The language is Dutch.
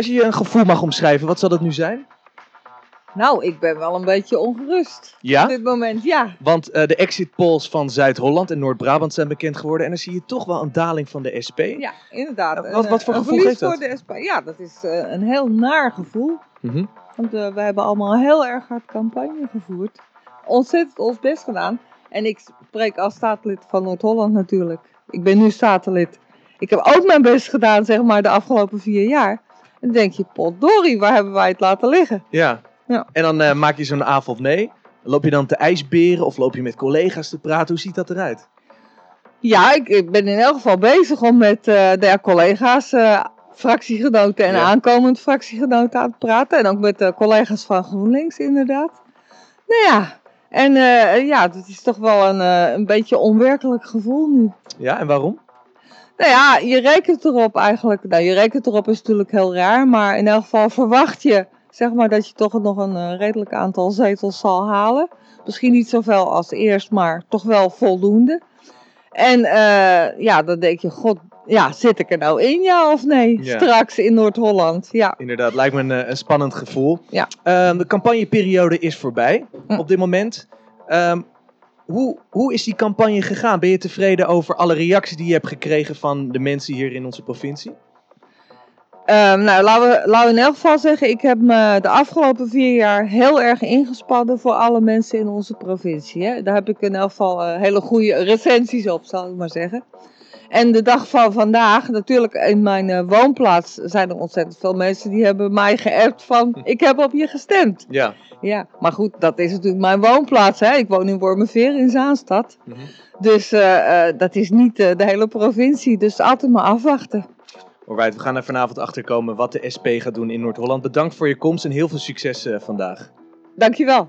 Als je je een gevoel mag omschrijven, wat zal dat nu zijn? Nou, ik ben wel een beetje ongerust Ja? op dit moment. Ja, Want eh, de exit polls van Zuid-Holland en Noord-Brabant zijn bekend geworden. En dan zie je toch wel een daling van de SP. ja inderdaad. Wat- wat voor een gevoel geeft dat? voor de SP. Ja, dat is eh, een heel naar gevoel. Mhm. Want eh, we hebben allemaal heel erg hard campagne gevoerd. Ontzettend ons best gedaan. En ik spreek als staatslid van Noord-Holland natuurlijk. Ik ben nu statenlid. Ik heb ook mijn best gedaan, zeg maar, de afgelopen vier jaar. En dan denk je, potdorie, waar hebben wij het laten liggen? Ja. Ja. En dan eh, maak je zo'n avond of nee. Loop je dan te ijsberen of loop je met collega's te praten? Hoe ziet dat eruit? Ja, ik, ik ben in elk geval bezig om met eh, de collega's, eh, fractiegenoten en Ja. aankomend fractiegenoten aan te praten. En ook met de collega's van GroenLinks, inderdaad. Nou ja, en ja, dat is toch wel een, een beetje onwerkelijk gevoel nu. Ja, en waarom? Nou ja, je rekent erop eigenlijk. Nou, je rekent erop is natuurlijk heel raar, maar in elk geval verwacht je, zeg maar, dat je toch nog een eh, redelijk aantal zetels zal halen. Misschien niet zoveel als eerst, maar toch wel voldoende. En eh, ja, dan denk je, god, ja, zit ik er nou in, ja of nee? Ja. Straks in Noord-Holland, ja. Inderdaad, lijkt me een, eh, een spannend gevoel. Ja. Ehm, de campagneperiode is voorbij Hm. op dit moment. Ehm, hoe, hoe is die campagne gegaan? Ben je tevreden over alle reacties die je hebt gekregen van de mensen hier in onze provincie? Ehm, nou, laten we, laten we in elk geval zeggen, ik heb me de afgelopen vier jaar heel erg ingespannen voor alle mensen in onze provincie. Hè. Daar heb ik in elk geval eh, hele goede recensies op, zal ik maar zeggen. En de dag van vandaag, natuurlijk in mijn eh, woonplaats zijn er ontzettend veel mensen die hebben mij geappt van, ik heb op je gestemd. Ja. Ja, maar goed, dat is natuurlijk mijn woonplaats. Hè. Ik woon in Wormerveer in Zaanstad. Mhm. Dus eh, eh, dat is niet de hele provincie, dus altijd maar afwachten. Alright, we gaan er vanavond achter komen wat de SP gaat doen in Noord-Holland. Bedankt voor je komst en heel veel succes vandaag. Dankjewel.